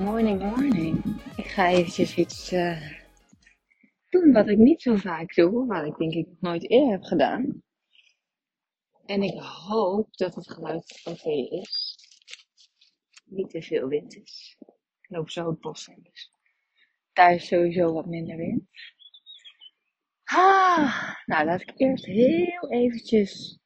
Morning, morning. Ik ga eventjes iets uh, doen wat ik niet zo vaak doe, wat ik denk ik nog nooit eerder heb gedaan. En ik hoop dat het geluid oké is. Niet te veel wind is. Ik loop zo het bos in, dus daar is sowieso wat minder wind. Ah, nou, laat ik eerst heel eventjes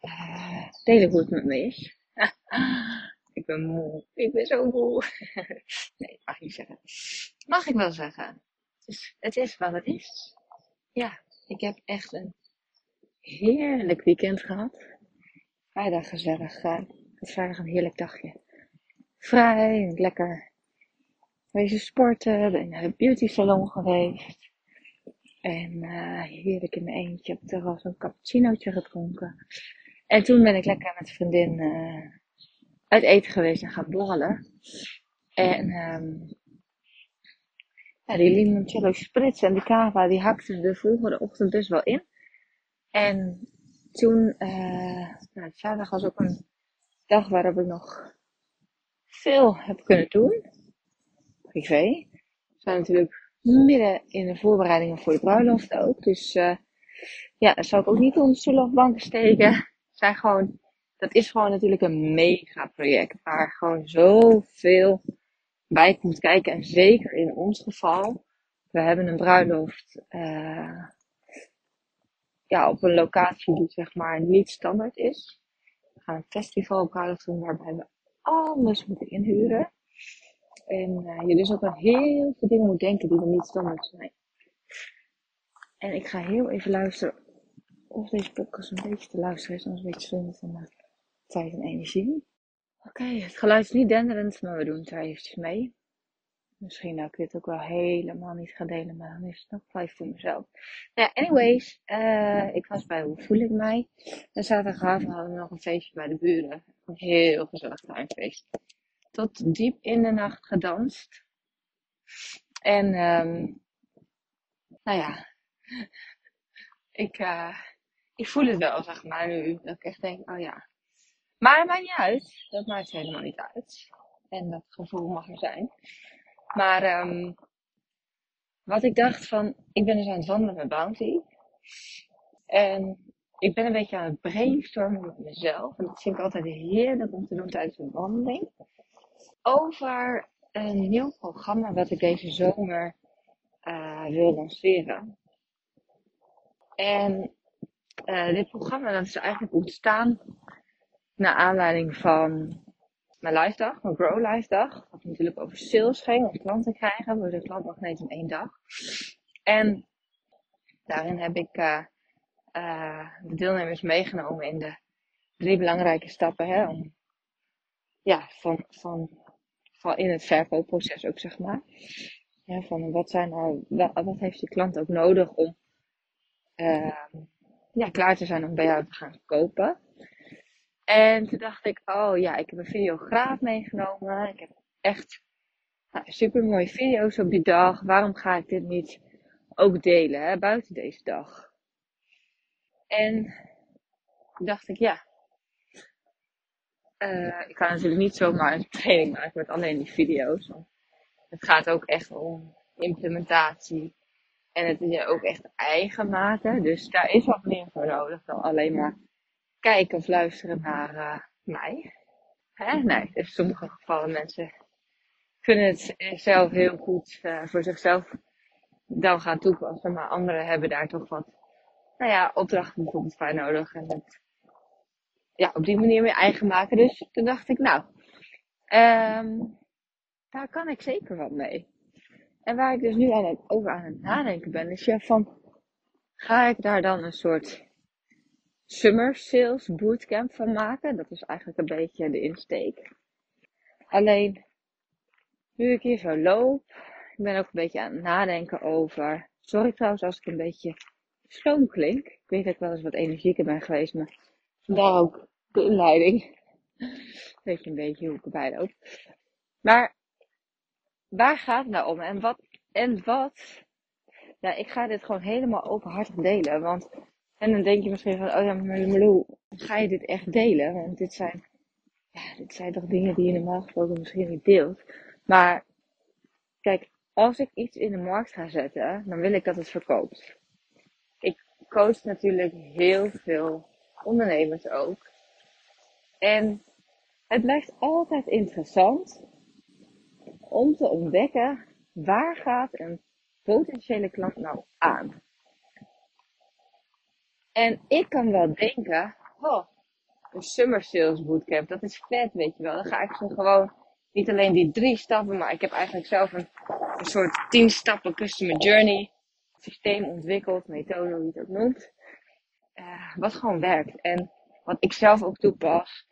uh, delen hoe het met me is. Ik ben moe. Ik ben zo moe. nee, mag ik niet zeggen. Mag ik wel zeggen. Het is wat het is. Ja, ik heb echt een heerlijk weekend gehad. Vrijdag gezellig. Uh, het vrijdag een heerlijk dagje. Vrij en lekker. Wezen sporten. Ben naar de beauty salon geweest. En uh, heerlijk in mijn eentje op het terras een cappuccinootje gedronken. En toen ben ik lekker met vriendin uh, uit eten geweest en gaan borrelen. En um, ja, die limoncello spritz en de cava, die hakte de volgende ochtend dus wel in. En toen, uh, nou, zaterdag was ook een dag waarop ik nog veel heb kunnen doen. Privé. We zijn natuurlijk midden in de voorbereidingen voor de bruiloft ook. Dus uh, ja, dat zou ik ook niet onder stoel of steken. Het zijn gewoon dat is gewoon natuurlijk een mega project. Waar gewoon zoveel bij komt kijken. En zeker in ons geval. We hebben een bruiloft. Uh, ja, op een locatie die zeg maar niet standaard is. We gaan een festival bruiloft doen waarbij we alles moeten inhuren. En uh, je dus ook aan heel veel dingen moet denken die er niet standaard zijn. En ik ga heel even luisteren of deze podcast een beetje te luisteren is. Anders een beetje zonde van tijd en energie. Oké, het geluid is niet denderend, maar we doen het er eventjes mee. Misschien dat ik dit ook wel helemaal niet ga delen, maar dan is het nog even voor mezelf. Nou anyways, uh, ik was bij Hoe Voel Ik Mij. En zaterdagavond hadden we nog een feestje bij de buren. Een heel gezellig tuinfeest. Tot diep in de nacht gedanst. En, um, nou ja, ik, uh, ik voel het wel, zeg maar, nu. Dat ik echt denk, oh ja, maar het maakt niet uit. Dat maakt helemaal niet uit. En dat gevoel mag er zijn. Maar um, wat ik dacht van, ik ben dus aan het wandelen met Bounty. En ik ben een beetje aan het brainstormen met mezelf. En dat vind ik altijd heerlijk om te doen tijdens een wandeling. Over een nieuw programma wat ik deze zomer uh, wil lanceren. En uh, dit programma dat is eigenlijk ontstaan naar aanleiding van mijn live dag, mijn Grow live dag. Wat natuurlijk over sales ging, om klanten krijgen. We de klantmagneet in één dag. En daarin heb ik uh, uh, de deelnemers meegenomen in de drie belangrijke stappen. Hè, om, ja, van, van, van in het verkoopproces ook, zeg maar. Ja, van wat, zijn nou, wat heeft je klant ook nodig om uh, ja, klaar te zijn om bij jou te gaan kopen. En toen dacht ik, oh ja, ik heb een videograaf meegenomen. Ik heb echt nou, super mooie video's op die dag. Waarom ga ik dit niet ook delen, hè, buiten deze dag? En dacht ik, ja. Uh, ik kan natuurlijk niet zomaar een training maken met alleen die video's. Het gaat ook echt om implementatie. En het is ook echt eigen maken. Dus daar is wat meer voor nodig dan alleen maar kijken of luisteren naar uh, mij. Hè? Nee, in sommige gevallen mensen kunnen het zelf heel goed uh, voor zichzelf dan gaan toepassen. Maar anderen hebben daar toch wat, nou ja, opdrachten bijvoorbeeld voor nodig. En het ja, op die manier weer eigen maken. Dus toen dacht ik, nou, um, daar kan ik zeker wat mee. En waar ik dus nu aan het, over aan het nadenken ben, is ja, van, ga ik daar dan een soort Summer Sales Bootcamp van maken. Dat is eigenlijk een beetje de insteek. Alleen, nu ik hier zo loop, ik ben ook een beetje aan het nadenken over. Sorry trouwens als ik een beetje schoon klink. Ik weet dat ik wel eens wat energieker ben geweest, maar vandaar ook de inleiding. Weet je een beetje hoe ik erbij loop. Maar waar gaat het nou om? En wat, en wat? Ja, ik ga dit gewoon helemaal openhartig delen. Want, en dan denk je misschien van, oh ja, maar Malou, ga je dit echt delen? Want dit zijn, ja, dit zijn toch dingen die je normaal gesproken misschien niet deelt. Maar, kijk, als ik iets in de markt ga zetten, dan wil ik dat het verkoopt. Ik coach natuurlijk heel veel ondernemers ook. En het blijft altijd interessant om te ontdekken waar gaat een potentiële klant nou aan. En ik kan wel denken, oh, een summer sales bootcamp, dat is vet, weet je wel. Dan ga ik zo gewoon niet alleen die drie stappen, maar ik heb eigenlijk zelf een, een soort tien stappen customer journey systeem ontwikkeld, methode, hoe je het ook noemt. Uh, wat gewoon werkt. En wat ik zelf ook toepas.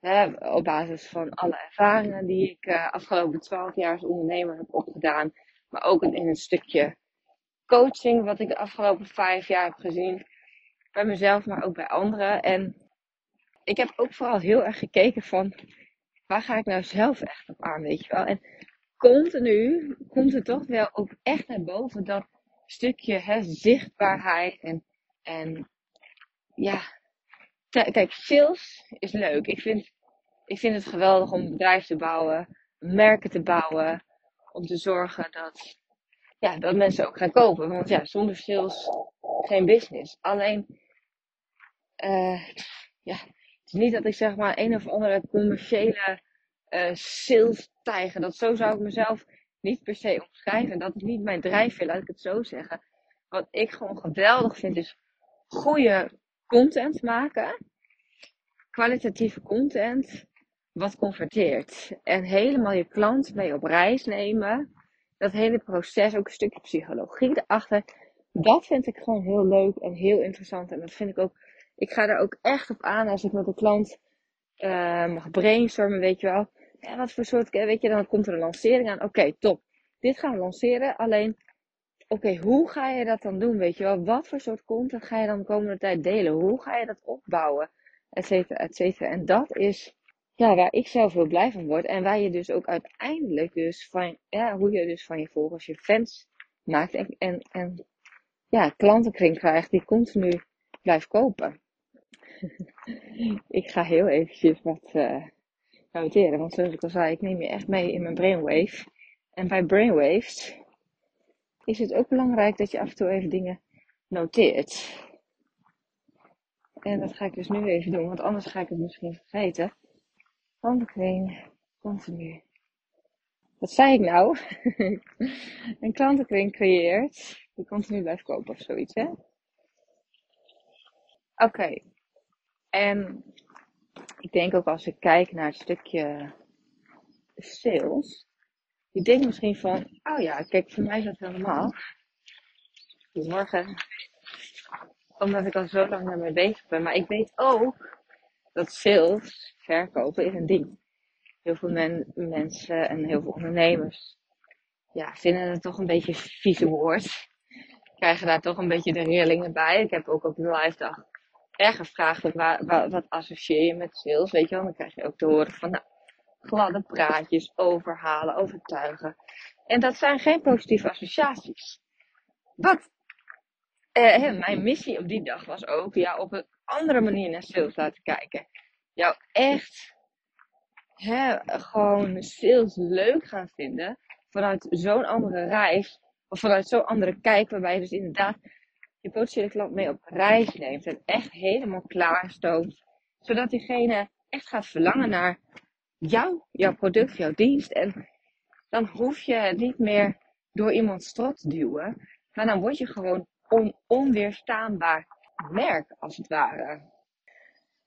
Hè, op basis van alle ervaringen die ik uh, afgelopen twaalf jaar als ondernemer heb opgedaan. Maar ook in een stukje coaching wat ik de afgelopen vijf jaar heb gezien. Bij mezelf, maar ook bij anderen. En ik heb ook vooral heel erg gekeken van waar ga ik nou zelf echt op aan, weet je wel. En continu komt het toch wel ook echt naar boven dat stukje hè, zichtbaarheid en, en ja, kijk, sales is leuk. Ik vind, ik vind het geweldig om een bedrijf te bouwen, merken te bouwen, om te zorgen dat, ja, dat mensen ook gaan kopen. Want ja, zonder sales geen business. Alleen, uh, ja, het is niet dat ik zeg maar een of andere commerciële uh, sales tijger. Dat zo zou ik mezelf niet per se omschrijven. Dat is niet mijn drijfveer, laat ik het zo zeggen. Wat ik gewoon geweldig vind is goede content maken. Kwalitatieve content. Wat converteert. En helemaal je klant mee op reis nemen. Dat hele proces, ook een stukje psychologie erachter. Dat vind ik gewoon heel leuk en heel interessant. En dat vind ik ook. Ik ga er ook echt op aan als ik met een klant mag brainstormen, weet je wel. Ja, wat voor soort, weet je, dan komt er een lancering aan. Oké, top. Dit gaan we lanceren. Alleen oké, hoe ga je dat dan doen? Weet je wel, wat voor soort content ga je dan de komende tijd delen? Hoe ga je dat opbouwen? Etcetera, etcetera. En dat is ja, waar ik zelf heel blij van word. En waar je dus ook uiteindelijk dus van, ja, hoe je dus van je volgers je fans maakt. En, en, en ja, klantenkring krijgt die continu blijft kopen. ik ga heel eventjes wat uh, noteren. Want zoals ik al zei, ik neem je echt mee in mijn brainwave. En bij brainwaves is het ook belangrijk dat je af en toe even dingen noteert. En dat ga ik dus nu even doen, want anders ga ik het misschien vergeten. Klantenkring, continu. Wat zei ik nou? een klantenkring creëert die continu blijft kopen of zoiets, hè? Oké. En ik denk ook als ik kijk naar het stukje sales, je denkt misschien van, oh ja, kijk, voor mij is dat helemaal. Goedemorgen. Omdat ik al zo lang daarmee bezig ben. Maar ik weet ook dat sales, verkopen, is een ding. Heel veel mensen en heel veel ondernemers ja, vinden het toch een beetje vieze woord. Krijgen daar toch een beetje de rillingen bij. Ik heb ook op de live dag erg gevraagd, wat, wat, associeer je met sales? Weet je wel, dan krijg je ook te horen van, nou, gladde praatjes, overhalen, overtuigen. En dat zijn geen positieve associaties. Wat eh, mijn missie op die dag was ook ja, op een andere manier naar sales laten kijken. Jou echt hè, gewoon sales leuk gaan vinden vanuit zo'n andere reis. Of vanuit zo'n andere kijk waarbij je dus inderdaad je potentiële klant mee op reis neemt. En echt helemaal klaarstoomt. Zodat diegene echt gaat verlangen naar jou, jouw product, jouw dienst. En dan hoef je het niet meer door iemands strot te duwen. Maar dan word je gewoon een onweerstaanbaar merk, als het ware.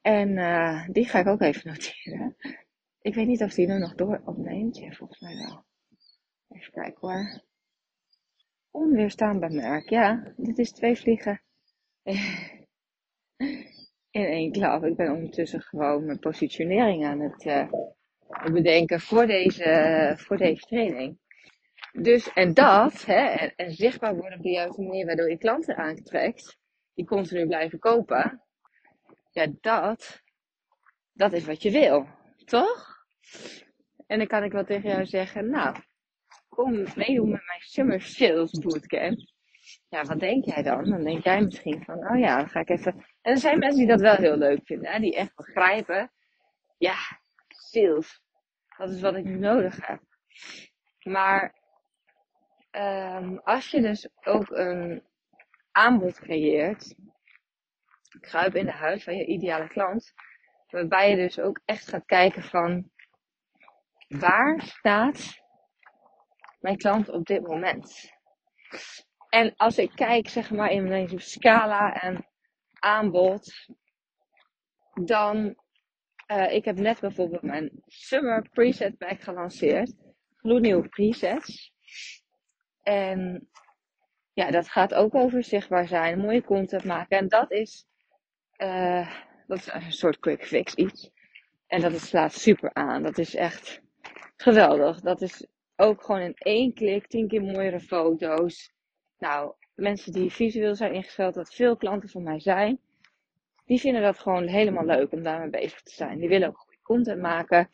En uh, die ga ik ook even noteren. Ik weet niet of die nu nog door opneemt. Ja, volgens mij wel. Even kijken hoor. Onweerstaanbaar merk. Ja, dit is twee vliegen in één klap. Ik ben ondertussen gewoon mijn positionering aan het uh, bedenken voor deze, voor deze training. Dus, en dat, hè, en, en zichtbaar worden op de juiste manier waardoor je klanten aantrekt, die continu blijven kopen. Ja, dat, dat is wat je wil, toch? En dan kan ik wel tegen jou zeggen, nou, kom meedoen met mijn Summer Sales Bootcamp. Ja, wat denk jij dan? Dan denk jij misschien van, oh ja, dan ga ik even. En er zijn mensen die dat wel heel leuk vinden, hè? die echt begrijpen, ja, sales, dat is wat ik nu nodig heb. Maar um, als je dus ook een aanbod creëert, kruip in de huid van je ideale klant, waarbij je dus ook echt gaat kijken van waar staat mijn klant op dit moment? En als ik kijk, zeg maar, in mijn scala en aanbod, dan, uh, ik heb net bijvoorbeeld mijn Summer Preset Pack gelanceerd. Gloednieuwe presets. En ja, dat gaat ook over zichtbaar zijn, mooie content maken. En dat is, uh, dat is een soort quick fix iets. En dat slaat super aan. Dat is echt geweldig. Dat is ook gewoon in één klik tien keer mooiere foto's. Nou, mensen die visueel zijn ingesteld, wat veel klanten van mij zijn, die vinden dat gewoon helemaal leuk om daarmee bezig te zijn. Die willen ook goede content maken.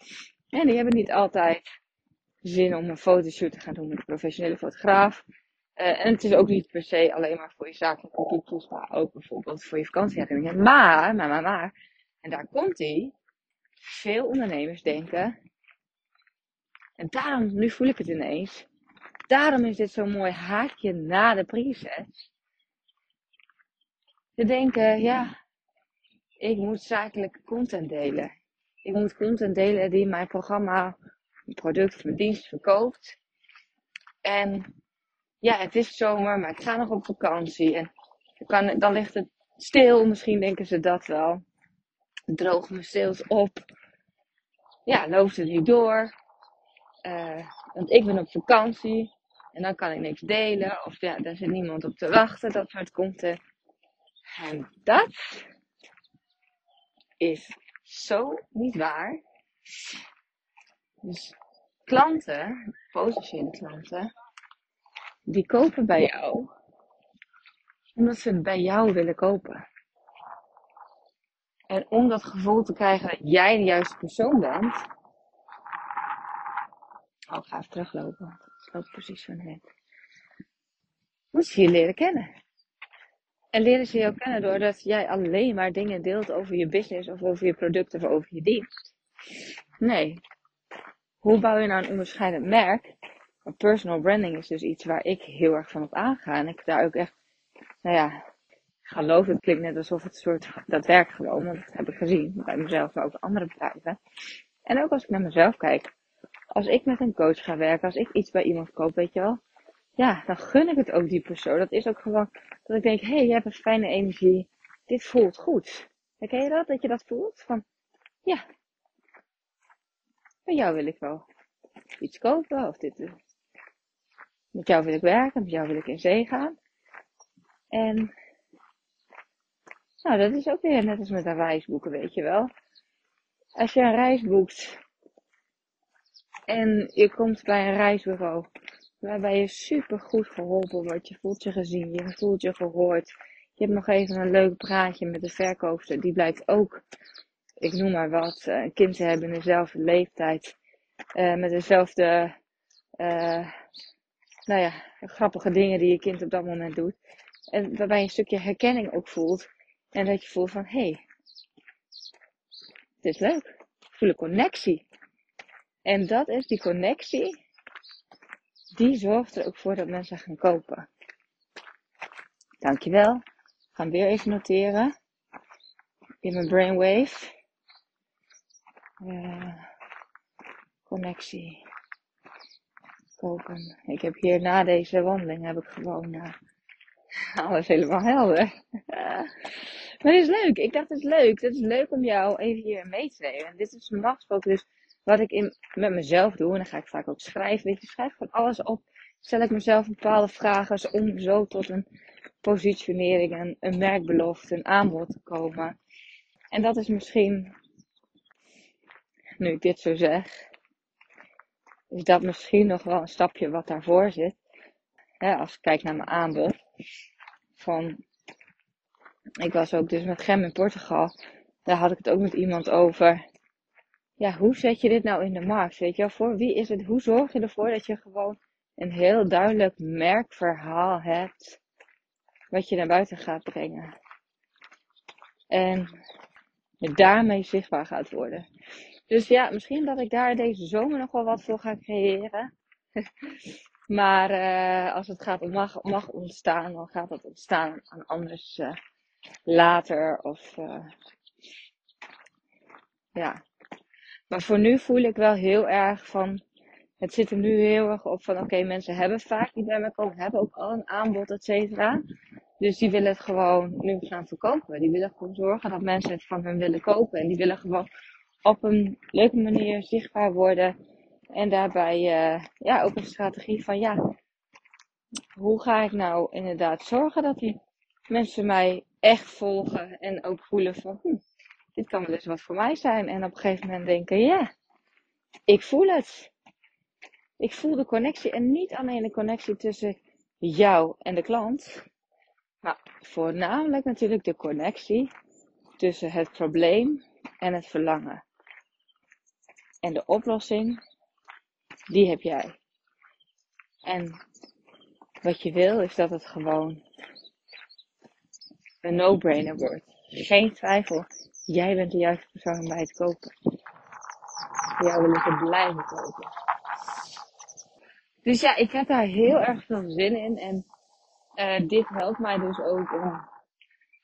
En die hebben niet altijd zin om een fotoshoot te gaan doen met een professionele fotograaf. Uh, en het is ook niet per se alleen maar voor je zakelijke doeltjes, maar ook bijvoorbeeld voor je vakantieherinneringen. Maar, maar, maar, maar, en daar komt hij. Veel ondernemers denken, en daarom, nu voel ik het ineens. Daarom is dit zo'n mooi haakje na de presets. Te denken, ja, ik moet zakelijke content delen. Ik moet content delen die mijn programma, mijn product mijn dienst verkoopt. En ja, het is zomer, maar ik ga nog op vakantie. En dan ligt het stil, misschien denken ze dat wel. Droog mijn sales op. Ja, loopt het niet door. Uh, want ik ben op vakantie en dan kan ik niks delen. Of ja, daar zit niemand op te wachten. Dat soort content. En dat is zo niet waar. Dus klanten, potentiële klanten, die kopen bij jou omdat ze het bij jou willen kopen. En om dat gevoel te krijgen dat jij de juiste persoon bent, Ga even teruglopen, want loopt precies zo net. Moet je je leren kennen. En leren ze jou kennen doordat jij alleen maar dingen deelt over je business of over je product of over je dienst. Nee. Hoe bouw je nou een onderscheidend merk? Personal branding is dus iets waar ik heel erg van op aanga. En ik daar ook echt, nou ja, geloof het klinkt net alsof het soort, dat werkt gewoon. Want dat heb ik gezien bij mezelf, maar ook andere bedrijven. En ook als ik naar mezelf kijk als ik met een coach ga werken, als ik iets bij iemand koop, weet je wel. Ja, dan gun ik het ook die persoon. Dat is ook gewoon dat ik denk, hé, hey, je hebt een fijne energie. Dit voelt goed. Herken je dat? Dat je dat voelt? Van, ja. Met jou wil ik wel iets kopen. Of dit. Met jou wil ik werken. Met jou wil ik in zee gaan. En, nou, dat is ook weer net als met een reisboeken, weet je wel. Als je een reis boekt, en je komt bij een reisbureau waarbij je super goed geholpen wordt. Je voelt je gezien, je voelt je gehoord. Je hebt nog even een leuk praatje met de verkoopster. Die blijkt ook, ik noem maar wat, eh, een kind te hebben in dezelfde leeftijd. Uh, met dezelfde, uh, nou ja, grappige dingen die je kind op dat moment doet. En waarbij je een stukje herkenning ook voelt. En dat je voelt van, hé, hey, dit is leuk. Ik voel een connectie. En dat is die connectie, die zorgt er ook voor dat mensen gaan kopen. Dankjewel. Ik ga hem weer even noteren. In mijn brainwave. Uh, connectie. Kopen. Ik heb hier na deze wandeling heb ik gewoon uh, alles helemaal helder. maar dit is leuk. Ik dacht het is leuk. Het is leuk om jou even hier mee te nemen. En dit is een afgesproken dus wat ik in, met mezelf doe, en dan ga ik vaak ook schrijven, weet je, schrijf gewoon alles op. Stel ik mezelf bepaalde vragen om zo tot een positionering, een, een merkbelofte, een aanbod te komen. En dat is misschien, nu ik dit zo zeg, is dat misschien nog wel een stapje wat daarvoor zit. als ik kijk naar mijn aanbod. Van, ik was ook dus met Gem in Portugal. Daar had ik het ook met iemand over. Ja, hoe zet je dit nou in de markt? Weet je wel, voor wie is het? Hoe zorg je ervoor dat je gewoon een heel duidelijk merkverhaal hebt. Wat je naar buiten gaat brengen. En daarmee zichtbaar gaat worden. Dus ja, misschien dat ik daar deze zomer nog wel wat voor ga creëren. maar uh, als het gaat mag, mag ontstaan, dan gaat dat ontstaan aan anders uh, later. Of uh, ja. Maar voor nu voel ik wel heel erg van. Het zit er nu heel erg op van oké, mensen hebben vaak die bij mij komen, hebben ook al een aanbod, et cetera. Dus die willen het gewoon nu gaan verkopen. Die willen gewoon zorgen dat mensen het van hen willen kopen. En die willen gewoon op een leuke manier zichtbaar worden. En daarbij uh, ja, ook een strategie van ja, hoe ga ik nou inderdaad zorgen dat die mensen mij echt volgen en ook voelen van hm, dit kan wel eens wat voor mij zijn. En op een gegeven moment denken ja, ik voel het. Ik voel de connectie en niet alleen de connectie tussen jou en de klant, maar voornamelijk natuurlijk de connectie tussen het probleem en het verlangen. En de oplossing, die heb jij. En wat je wil is dat het gewoon een no-brainer wordt. Geen twijfel. Jij bent de juiste persoon om bij te kopen. Voor jou wil ik het blijven kopen. Dus ja, ik heb daar heel erg veel zin in. En uh, dit helpt mij dus ook om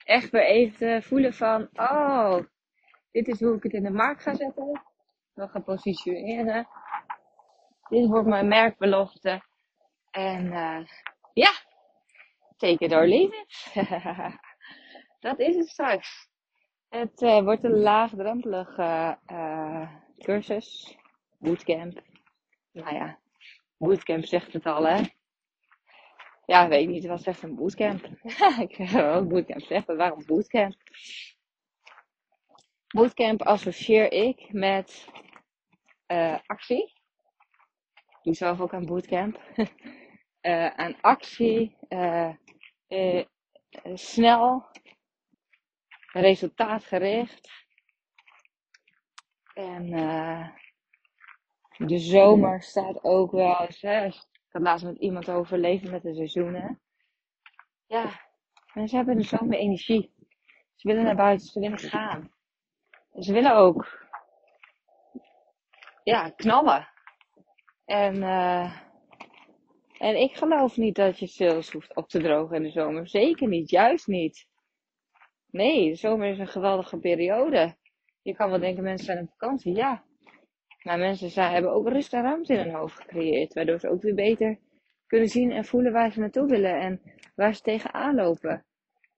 echt weer even te voelen van, oh, dit is hoe ik het in de markt ga zetten wil gaan positioneren. Dit wordt mijn merkbelofte. En uh, ja, take it or leave it. dat is het straks. Het uh, wordt een laagdrempelige uh, cursus. Bootcamp. Nou ja, bootcamp zegt het al hè. Ja, weet niet, wat zegt een bootcamp? ik heb ook bootcamp zeggen, waarom bootcamp? Bootcamp associeer ik met uh, actie. Ik doe zelf ook aan bootcamp. aan actie, snel, resultaatgericht. En de zomer staat ook wel. Hè, ik had laatst met iemand over leven met de seizoenen. Ja, mensen hebben de zomer energie. Ze willen naar buiten, ze willen gaan. Ze willen ook ja, knallen. En, uh, en ik geloof niet dat je sales hoeft op te drogen in de zomer. Zeker niet, juist niet. Nee, de zomer is een geweldige periode. Je kan wel denken, mensen zijn op vakantie. Ja. Maar mensen zijn, hebben ook rust en ruimte in hun hoofd gecreëerd. Waardoor ze ook weer beter kunnen zien en voelen waar ze naartoe willen. En waar ze tegenaan lopen.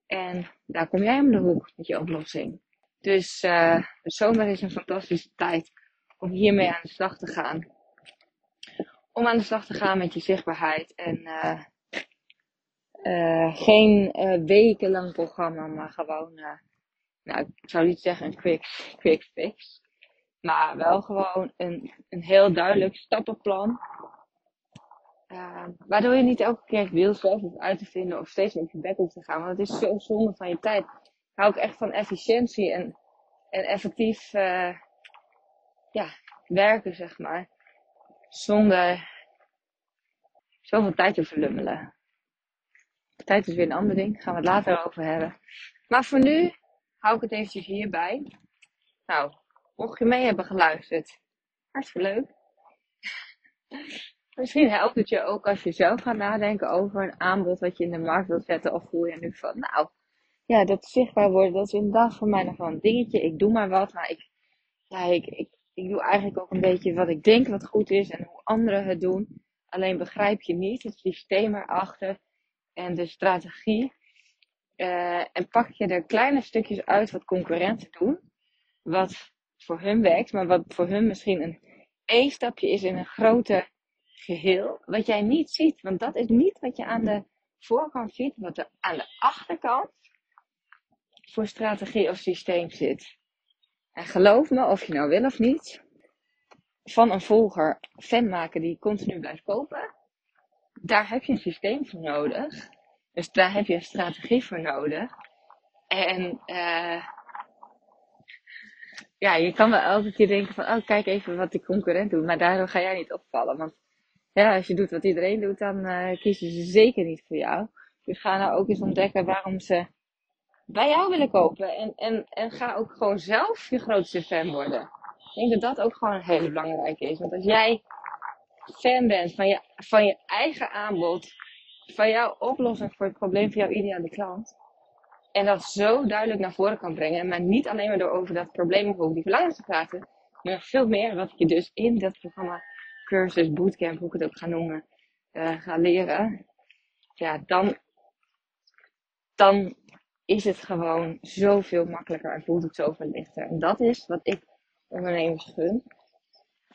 En daar kom jij om de hoek met je oplossing. Dus uh, de zomer is een fantastische tijd om hiermee aan de slag te gaan. Om aan de slag te gaan met je zichtbaarheid. En uh, uh, geen uh, wekenlang programma, maar gewoon, nou, ik zou niet zeggen een quick, quick fix. Maar wel gewoon een, een heel duidelijk stappenplan. waardoor je niet elke keer wiel zelf hoeft uit te vinden of steeds op je bek hoeft te gaan. Want het is zo zonde van je tijd. Ik hou ook echt van efficiëntie en, en effectief ja, werken, zeg maar. Zonder zoveel tijd te verlummelen. Tijd is weer een ander ding. Daar gaan we het later over hebben. Maar voor nu hou ik het eventjes hierbij. Nou, mocht je mee hebben geluisterd. Hartstikke leuk. Misschien helpt het je ook als je zelf gaat nadenken over een aanbod wat je in de markt wilt zetten. Of voel je nu van, nou, ja, dat zichtbaar worden, dat is inderdaad voor mij nog wel een dingetje. Ik doe maar wat, maar ik, ja, ik, ik ik doe eigenlijk ook een beetje wat ik denk wat goed is en hoe anderen het doen. Alleen begrijp je niet het systeem erachter en de strategie. Uh, en pak je er kleine stukjes uit wat concurrenten doen. Wat voor hun werkt, maar wat voor hun misschien een één stapje is in een grote geheel. Wat jij niet ziet, want dat is niet wat je aan de voorkant ziet, wat er aan de achterkant voor strategie of systeem zit. En geloof me, of je nou wil of niet, van een volger fan maken die continu blijft kopen, daar heb je een systeem voor nodig. Dus daar heb je een strategie voor nodig. En uh, ja, je kan wel elke keer denken van, oh kijk even wat die concurrent doet. Maar daardoor ga jij niet opvallen. Want ja, als je doet wat iedereen doet, dan uh, kiezen ze zeker niet voor jou. Dus ga nou ook eens ontdekken waarom ze bij jou willen kopen. En, en, en ga ook gewoon zelf je grootste fan worden. Ik denk dat dat ook gewoon een hele belangrijke is. Want als jij fan bent van je, van je eigen aanbod, van jouw oplossing voor het probleem van jouw ideale klant. En dat zo duidelijk naar voren kan brengen. Maar niet alleen maar door over dat probleem of over die verlangens te praten. Maar veel meer wat je dus in dat programma, cursus, bootcamp, hoe ik het ook ga noemen, uh, ga leren. Ja, dan, dan is het gewoon zoveel makkelijker en voelt het zoveel lichter. En dat is wat ik ondernemers gun.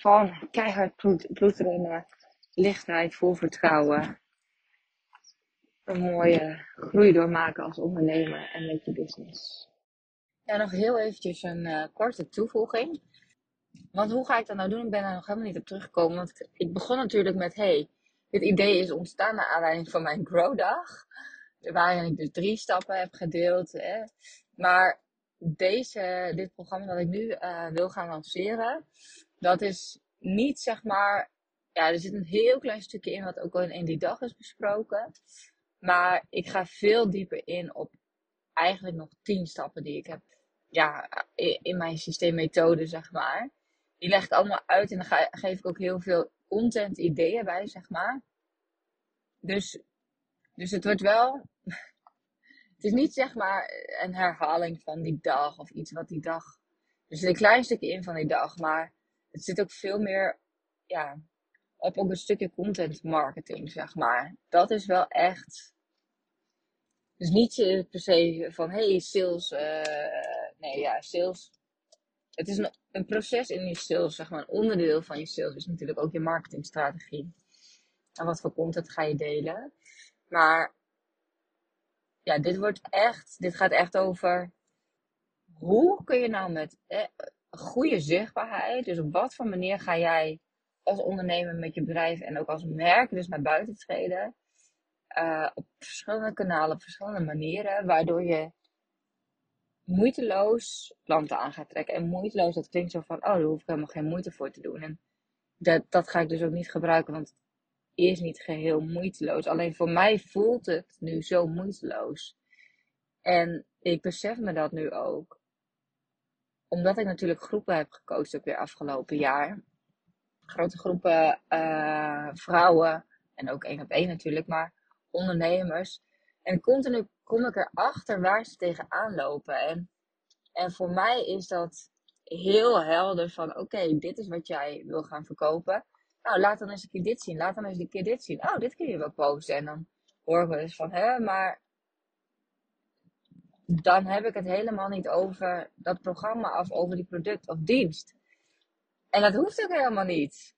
Van keihard bloedrennen, lichtheid, vol vertrouwen. Een mooie groei doormaken als ondernemer en met je business. Ja, nog heel eventjes een uh, korte toevoeging. Want hoe ga ik dat nou doen? Ik ben daar nog helemaal niet op teruggekomen. Want ik begon natuurlijk met, hey, dit idee is ontstaan naar aanleiding van mijn Growdag waarin ik dus drie stappen heb gedeeld. Hè. Maar deze, dit programma dat ik nu uh, wil gaan lanceren, dat is niet zeg maar. Ja, er zit een heel klein stukje in wat ook al in die dag is besproken. Maar ik ga veel dieper in op eigenlijk nog tien stappen die ik heb ja, in mijn systeemmethode, zeg maar. Die leg ik allemaal uit en dan geef ik ook heel veel content ideeën bij, zeg maar. Dus, dus het wordt wel het is niet zeg maar een herhaling van die dag of iets wat die dag. Er zit een klein stukje in van die dag, maar het zit ook veel meer ja, op ook een stukje content marketing, zeg maar. Dat is wel echt. Dus niet per se van hey, sales. Uh, nee, ja, sales. Het is een, een proces in je sales, zeg maar. Een onderdeel van je sales is natuurlijk ook je marketingstrategie. En wat voor content ga je delen. Maar ja, dit wordt echt, dit gaat echt over hoe kun je nou met eh, goede zichtbaarheid, dus op wat voor manier ga jij als ondernemer met je bedrijf en ook als merk dus naar buiten treden. Uh, op verschillende kanalen, op verschillende manieren, waardoor je moeiteloos klanten aan gaat trekken. En moeiteloos, dat klinkt zo van, oh, daar hoef ik helemaal geen moeite voor te doen. En dat, dat ga ik dus ook niet gebruiken, want is niet geheel moeiteloos. Alleen voor mij voelt het nu zo moeiteloos. En ik besef me dat nu ook. Omdat ik natuurlijk groepen heb gecoacht ook weer afgelopen jaar. Grote groepen uh, vrouwen. En ook één op één natuurlijk. Maar ondernemers. En continu kom ik erachter waar ze tegenaan lopen. En, en voor mij is dat heel helder van oké, dit is wat jij wil gaan verkopen. Nou, laat dan eens een keer dit zien. Laat dan eens een keer dit zien. Oh, dit kun je wel posten. En dan horen we dus van, hè, maar dan heb ik het helemaal niet over dat programma of over die product of dienst. En dat hoeft ook helemaal niet.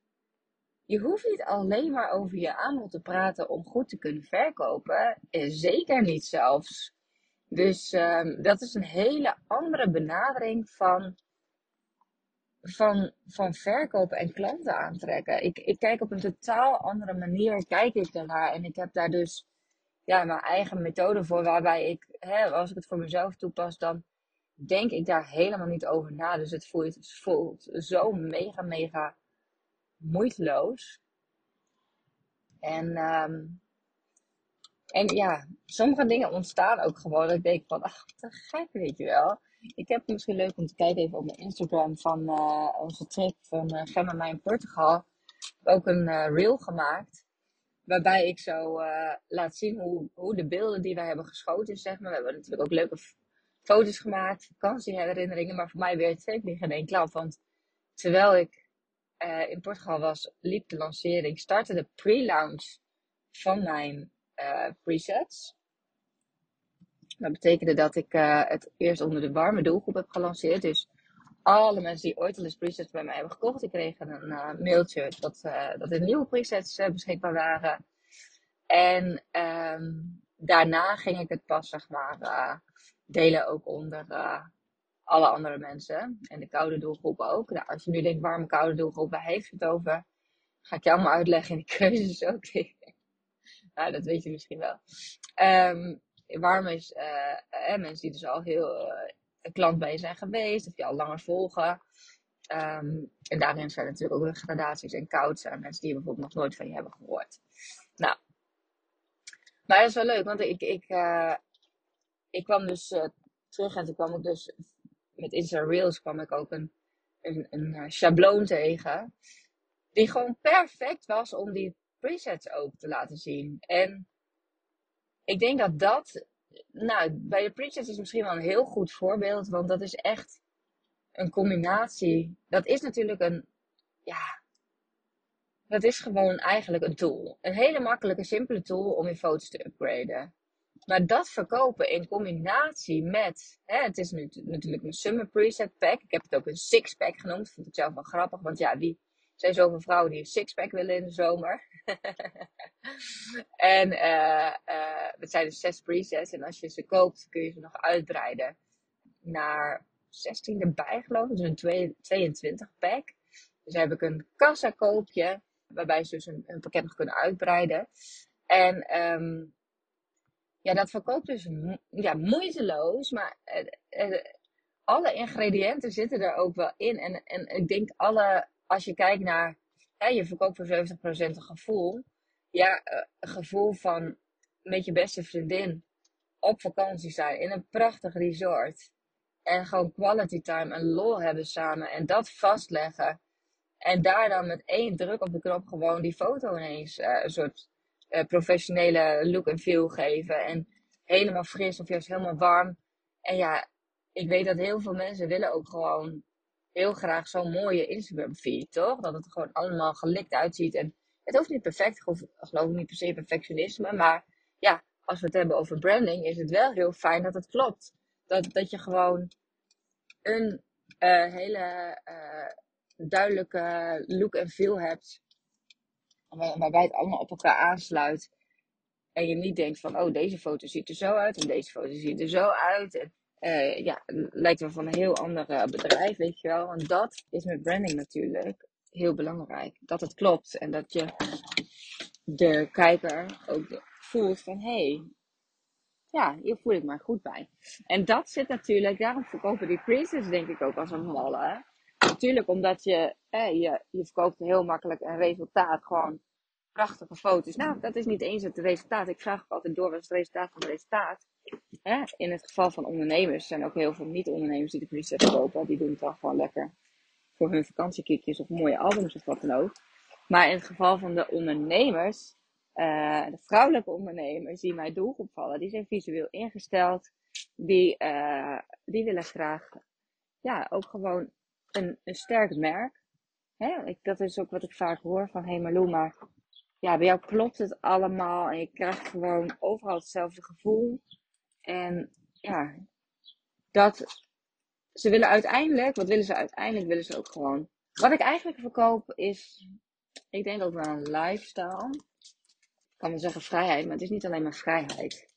Je hoeft niet alleen maar over je aanbod te praten om goed te kunnen verkopen. Zeker niet zelfs. Dus um, dat is een hele andere benadering van van, van verkopen en klanten aantrekken. Ik, ik kijk op een totaal andere manier, kijk ik daarnaar. En ik heb daar dus ja, mijn eigen methode voor, waarbij ik, hè, als ik het voor mezelf toepas, dan denk ik daar helemaal niet over na. Dus het voelt, het zo mega, mega moeiteloos. En, um, en ja, sommige dingen ontstaan ook gewoon. Dat ik denk van, ach, te gek, weet je wel. Ik heb misschien leuk om te kijken even op mijn Instagram van uh, onze trip van uh, Gemma mij in Portugal. Ook een uh, reel gemaakt. Waarbij ik zo laat zien hoe, hoe de beelden die wij hebben geschoten, zeg maar. We hebben natuurlijk ook leuke foto's gemaakt, vakantieherinneringen. Maar voor mij weer twee vliegen in één klap. Want terwijl ik in Portugal was, liep de lancering, startte de pre-launch van mijn presets. Dat betekende dat ik uh, het eerst onder de warme doelgroep heb gelanceerd. Dus alle mensen die ooit al eens presets bij mij hebben gekocht, die kregen een uh, mailtje dat, uh, dat er nieuwe presets beschikbaar waren. En um, daarna ging ik het pas, zeg maar, delen ook onder alle andere mensen. En de koude doelgroep ook. Nou, als je nu denkt, warme koude doelgroep, waar heeft het over? Ga ik je allemaal uitleggen in de keuzes ook. nou, dat weet je misschien wel. Um, is mensen die dus al heel uh, klant bij je zijn geweest. Of je al langer volgen. Um, en daarin zijn natuurlijk ook gradaties. En koud zijn mensen die bijvoorbeeld nog nooit van je hebben gehoord. Nou, maar dat is wel leuk, want ik, ik, uh, ik kwam dus uh, terug en toen kwam ik dus met Insta Reels kwam ik ook een, een, een uh, schabloon tegen. Die gewoon perfect was om die presets ook te laten zien. En ik denk dat dat, nou, bij de presets is misschien wel een heel goed voorbeeld, want dat is echt een combinatie. Dat is natuurlijk een, ja, dat is gewoon eigenlijk een tool. Een hele makkelijke, simpele tool om je foto's te upgraden. Maar dat verkopen in combinatie met, hè, het is nu natuurlijk een summer preset pack. Ik heb het ook een six pack genoemd. Vond ik zelf wel grappig, want ja, wie zijn zoveel vrouwen die een six pack willen in de zomer. en uh, het zijn dus zes presets en als je ze koopt kun je ze nog uitbreiden naar 16 erbij geloof ik. Dus een 22 pack. Dus heb ik een kassa koopje waarbij ze dus een, pakket nog kunnen uitbreiden. En um, ja, dat verkoopt dus ja, moeiteloos, maar uh, alle ingrediënten zitten er ook wel in. En, en ik denk alle, als je kijkt naar, je verkoopt voor 70% een gevoel. Ja, uh, een gevoel van met je beste vriendin op vakantie zijn in een prachtig resort. En gewoon quality time en lol hebben samen. En dat vastleggen. En daar dan met één druk op de knop gewoon die foto ineens uh, een soort uh, professionele look en feel geven. En helemaal fris of juist helemaal warm. En ja, ik weet dat heel veel mensen willen ook gewoon heel graag zo'n mooie Instagram feed, toch? Dat het gewoon allemaal gelikt uitziet. En het hoeft niet perfect, ik geloof niet per se perfectionisme. Maar ja, als we het hebben over branding, is het wel heel fijn dat het klopt. Dat, dat je gewoon een uh, hele uh, duidelijke look en feel hebt. Waarbij het allemaal op elkaar aansluit. En je niet denkt van, oh, deze foto ziet er zo uit en deze foto ziet er zo uit. En uh, ja, lijkt wel van een heel ander bedrijf, weet je wel. En dat is met branding natuurlijk heel belangrijk. Dat het klopt en dat je de kijker ook voelt van, hey, ja, hier voel ik me goed bij. En dat zit natuurlijk, daarom verkopen die presets denk ik ook als een malle. Natuurlijk omdat je, eh, je, je verkoopt heel makkelijk een resultaat, gewoon prachtige foto's. Nou, dat is niet eens het resultaat. Ik vraag ook altijd door wat is het resultaat van het resultaat. Hè? In het geval van ondernemers zijn ook heel veel niet-ondernemers die de presets kopen. Die doen het dan gewoon lekker voor hun vakantiekiekjes of mooie albums of wat dan ook. Maar in het geval van de ondernemers uh, de vrouwelijke ondernemers die mij doelgroep vallen, die zijn visueel ingesteld. Die, uh, die willen graag ja, ook gewoon een, een sterk merk. Hè? Ik, dat is ook wat ik vaak hoor van hey Marlou, maar ja, bij jou klopt het allemaal en je krijgt gewoon overal hetzelfde gevoel. En ja, dat ze willen uiteindelijk, wat willen ze uiteindelijk? Willen ze ook gewoon. Wat ik eigenlijk verkoop is, ik denk ook wel een lifestyle kan wel zeggen vrijheid, maar het is niet alleen maar vrijheid.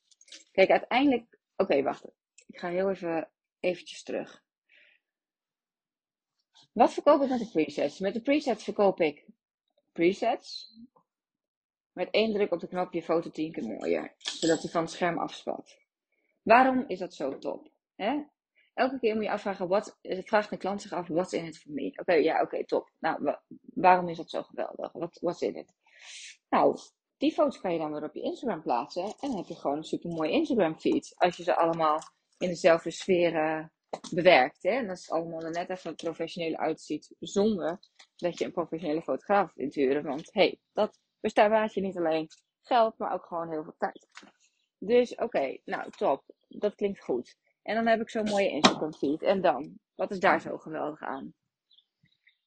Kijk, uiteindelijk. Oké, wacht. Ik ga heel even eventjes terug. Wat verkoop ik met de presets? Met de presets verkoop ik presets. Met één druk op de knop je foto tien keer mooier. Zodat hij van het scherm afspat. Waarom is dat zo top? Hè? Elke keer moet je afvragen, wat, vraagt een klant zich af, wat is in het voor mij? Oké, ja, oké, top. Nou, waarom is dat zo geweldig? Wat is in het? Nou, die foto's kan je dan weer op je Instagram plaatsen. En dan heb je gewoon een super mooie Instagram feed. Als je ze allemaal in dezelfde sfeer uh, bewerkt. Hè? En dat het allemaal net even professioneel uitziet. Zonder dat je een professionele fotograaf inhuren. Want hey, dat bestaat je niet alleen geld, maar ook gewoon heel veel tijd. Dus oké, nou top. Dat klinkt goed. En dan heb ik zo'n mooie Instagram feed. En dan, wat is daar zo geweldig aan?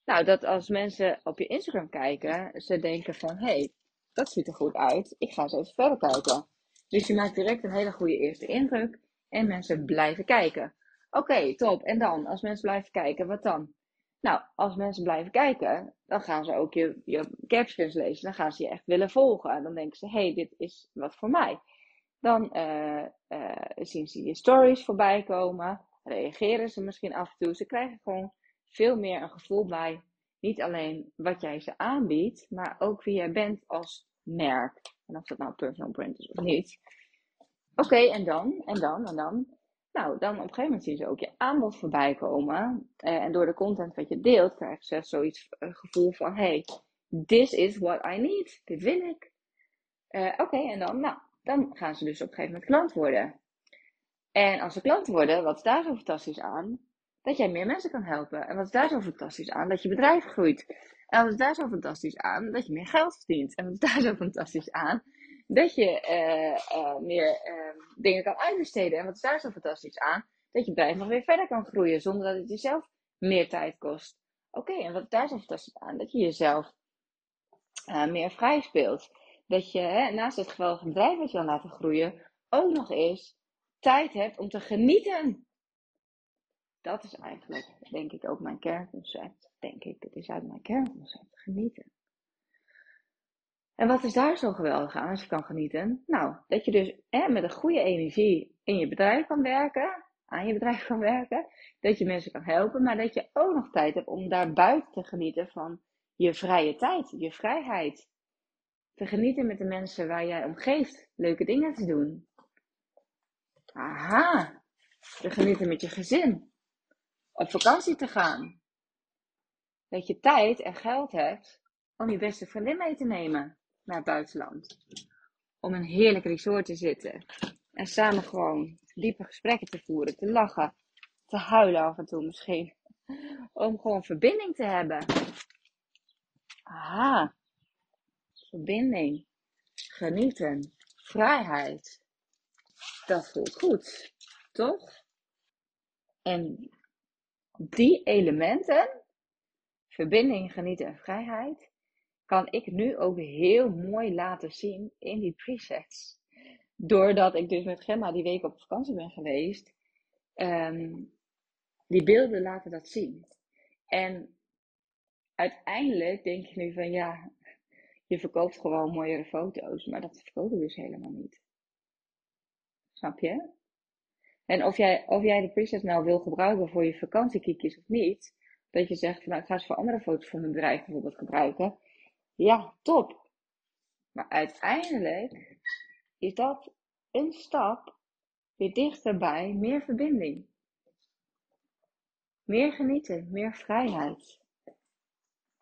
Nou, dat als mensen op je Instagram kijken, ze denken van, hé, hey, dat ziet er goed uit. Ik ga eens even verder kijken. Dus je maakt direct een hele goede eerste indruk. En mensen blijven kijken. Oké, top. En dan, als mensen blijven kijken, wat dan? Nou, als mensen blijven kijken, dan gaan ze ook je, je captions lezen. Dan gaan ze je echt willen volgen. Dan denken ze, hey, dit is wat voor mij. Dan uh, uh, zien ze je stories voorbij komen. reageren ze misschien af en toe. Ze krijgen gewoon veel meer een gevoel bij niet alleen wat jij ze aanbiedt, maar ook wie jij bent als merk. En of dat nou personal brand is of niet. Oké, en dan, en dan, en dan. Nou, dan op een gegeven moment zien ze ook je aanbod voorbij komen. Eh, en door de content wat je deelt, krijgen ze zoiets een eh, gevoel van: hey, this is what I need. Dit wil ik. Uh, Oké, en dan, nou, dan gaan ze dus op een gegeven moment klant worden. En als ze klant worden, wat is daar zo fantastisch aan? Dat jij meer mensen kan helpen. En wat is daar zo fantastisch aan? Dat je bedrijf groeit. En wat is daar zo fantastisch aan? Dat je meer geld verdient. En wat is daar zo fantastisch aan? Dat je uh, uh, meer uh, dingen kan uitbesteden. En wat is daar zo fantastisch aan? Dat je bedrijf nog weer verder kan groeien zonder dat het jezelf meer tijd kost. Oké, en wat is daar zo fantastisch aan? Dat je jezelf meer vrij speelt. Dat je hè, naast het geweldige bedrijf wat je wil laten groeien, ook nog eens tijd hebt om te genieten. Dat is eigenlijk, denk ik, ook mijn kernconcept. Denk ik, het is uit mijn kernconcept, genieten. En wat is daar zo geweldig aan als je kan genieten? Nou, dat je dus met een goede energie in je bedrijf kan werken, aan je bedrijf kan werken, dat je mensen kan helpen, maar dat je ook nog tijd hebt om daar buiten te genieten van je vrije tijd, je vrijheid. Te genieten met de mensen waar jij om geeft, leuke dingen te doen. Aha, te genieten met je gezin, op vakantie te gaan. Dat je tijd en geld hebt om je beste vriendin mee te nemen naar het buitenland. Om een heerlijk resort te zitten. En samen gewoon diepe gesprekken te voeren, te lachen, te huilen af en toe misschien. Om gewoon verbinding te hebben. Aha. Verbinding. Genieten. Vrijheid. Dat voelt goed. Toch? En die elementen, verbinding, genieten en vrijheid, kan ik nu ook heel mooi laten zien in die presets. Doordat ik dus met Gemma die week op vakantie ben geweest, um, die beelden laten dat zien. En uiteindelijk denk je nu van ja, je verkoopt gewoon mooiere foto's, maar dat verkoop ik dus helemaal niet. Snap je? En of jij, of jij de presets nou wil gebruiken voor je vakantiekiekjes of niet, dat je zegt van nou, ik ga ze voor andere foto's van mijn bedrijf bijvoorbeeld gebruiken. Ja, top. Maar uiteindelijk is dat een stap weer dichterbij meer verbinding. Meer genieten, meer vrijheid.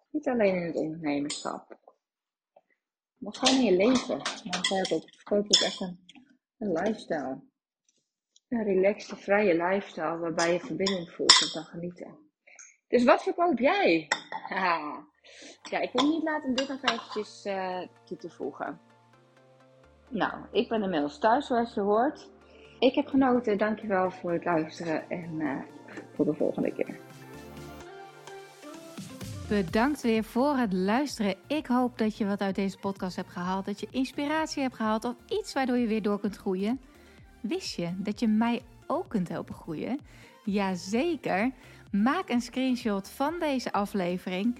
Niet alleen in het ondernemerschap. Maar gewoon in je leven. Dan verkoop ik echt een, een lifestyle. Een relaxte, vrije lifestyle waarbij je verbinding voelt en kan genieten. Dus wat verkoop jij? Haha. Ja, ik kon niet laten om dit nog eventjes uh, toe te voegen. Nou, ik ben inmiddels thuis zoals je hoort. Ik heb genoten. Dankjewel voor het luisteren en uh, tot de volgende keer. Bedankt weer voor het luisteren. Ik hoop dat je wat uit deze podcast hebt gehaald. Dat je inspiratie hebt gehaald of iets waardoor je weer door kunt groeien. Wist je dat je mij ook kunt helpen groeien? Jazeker. Maak een screenshot van deze aflevering.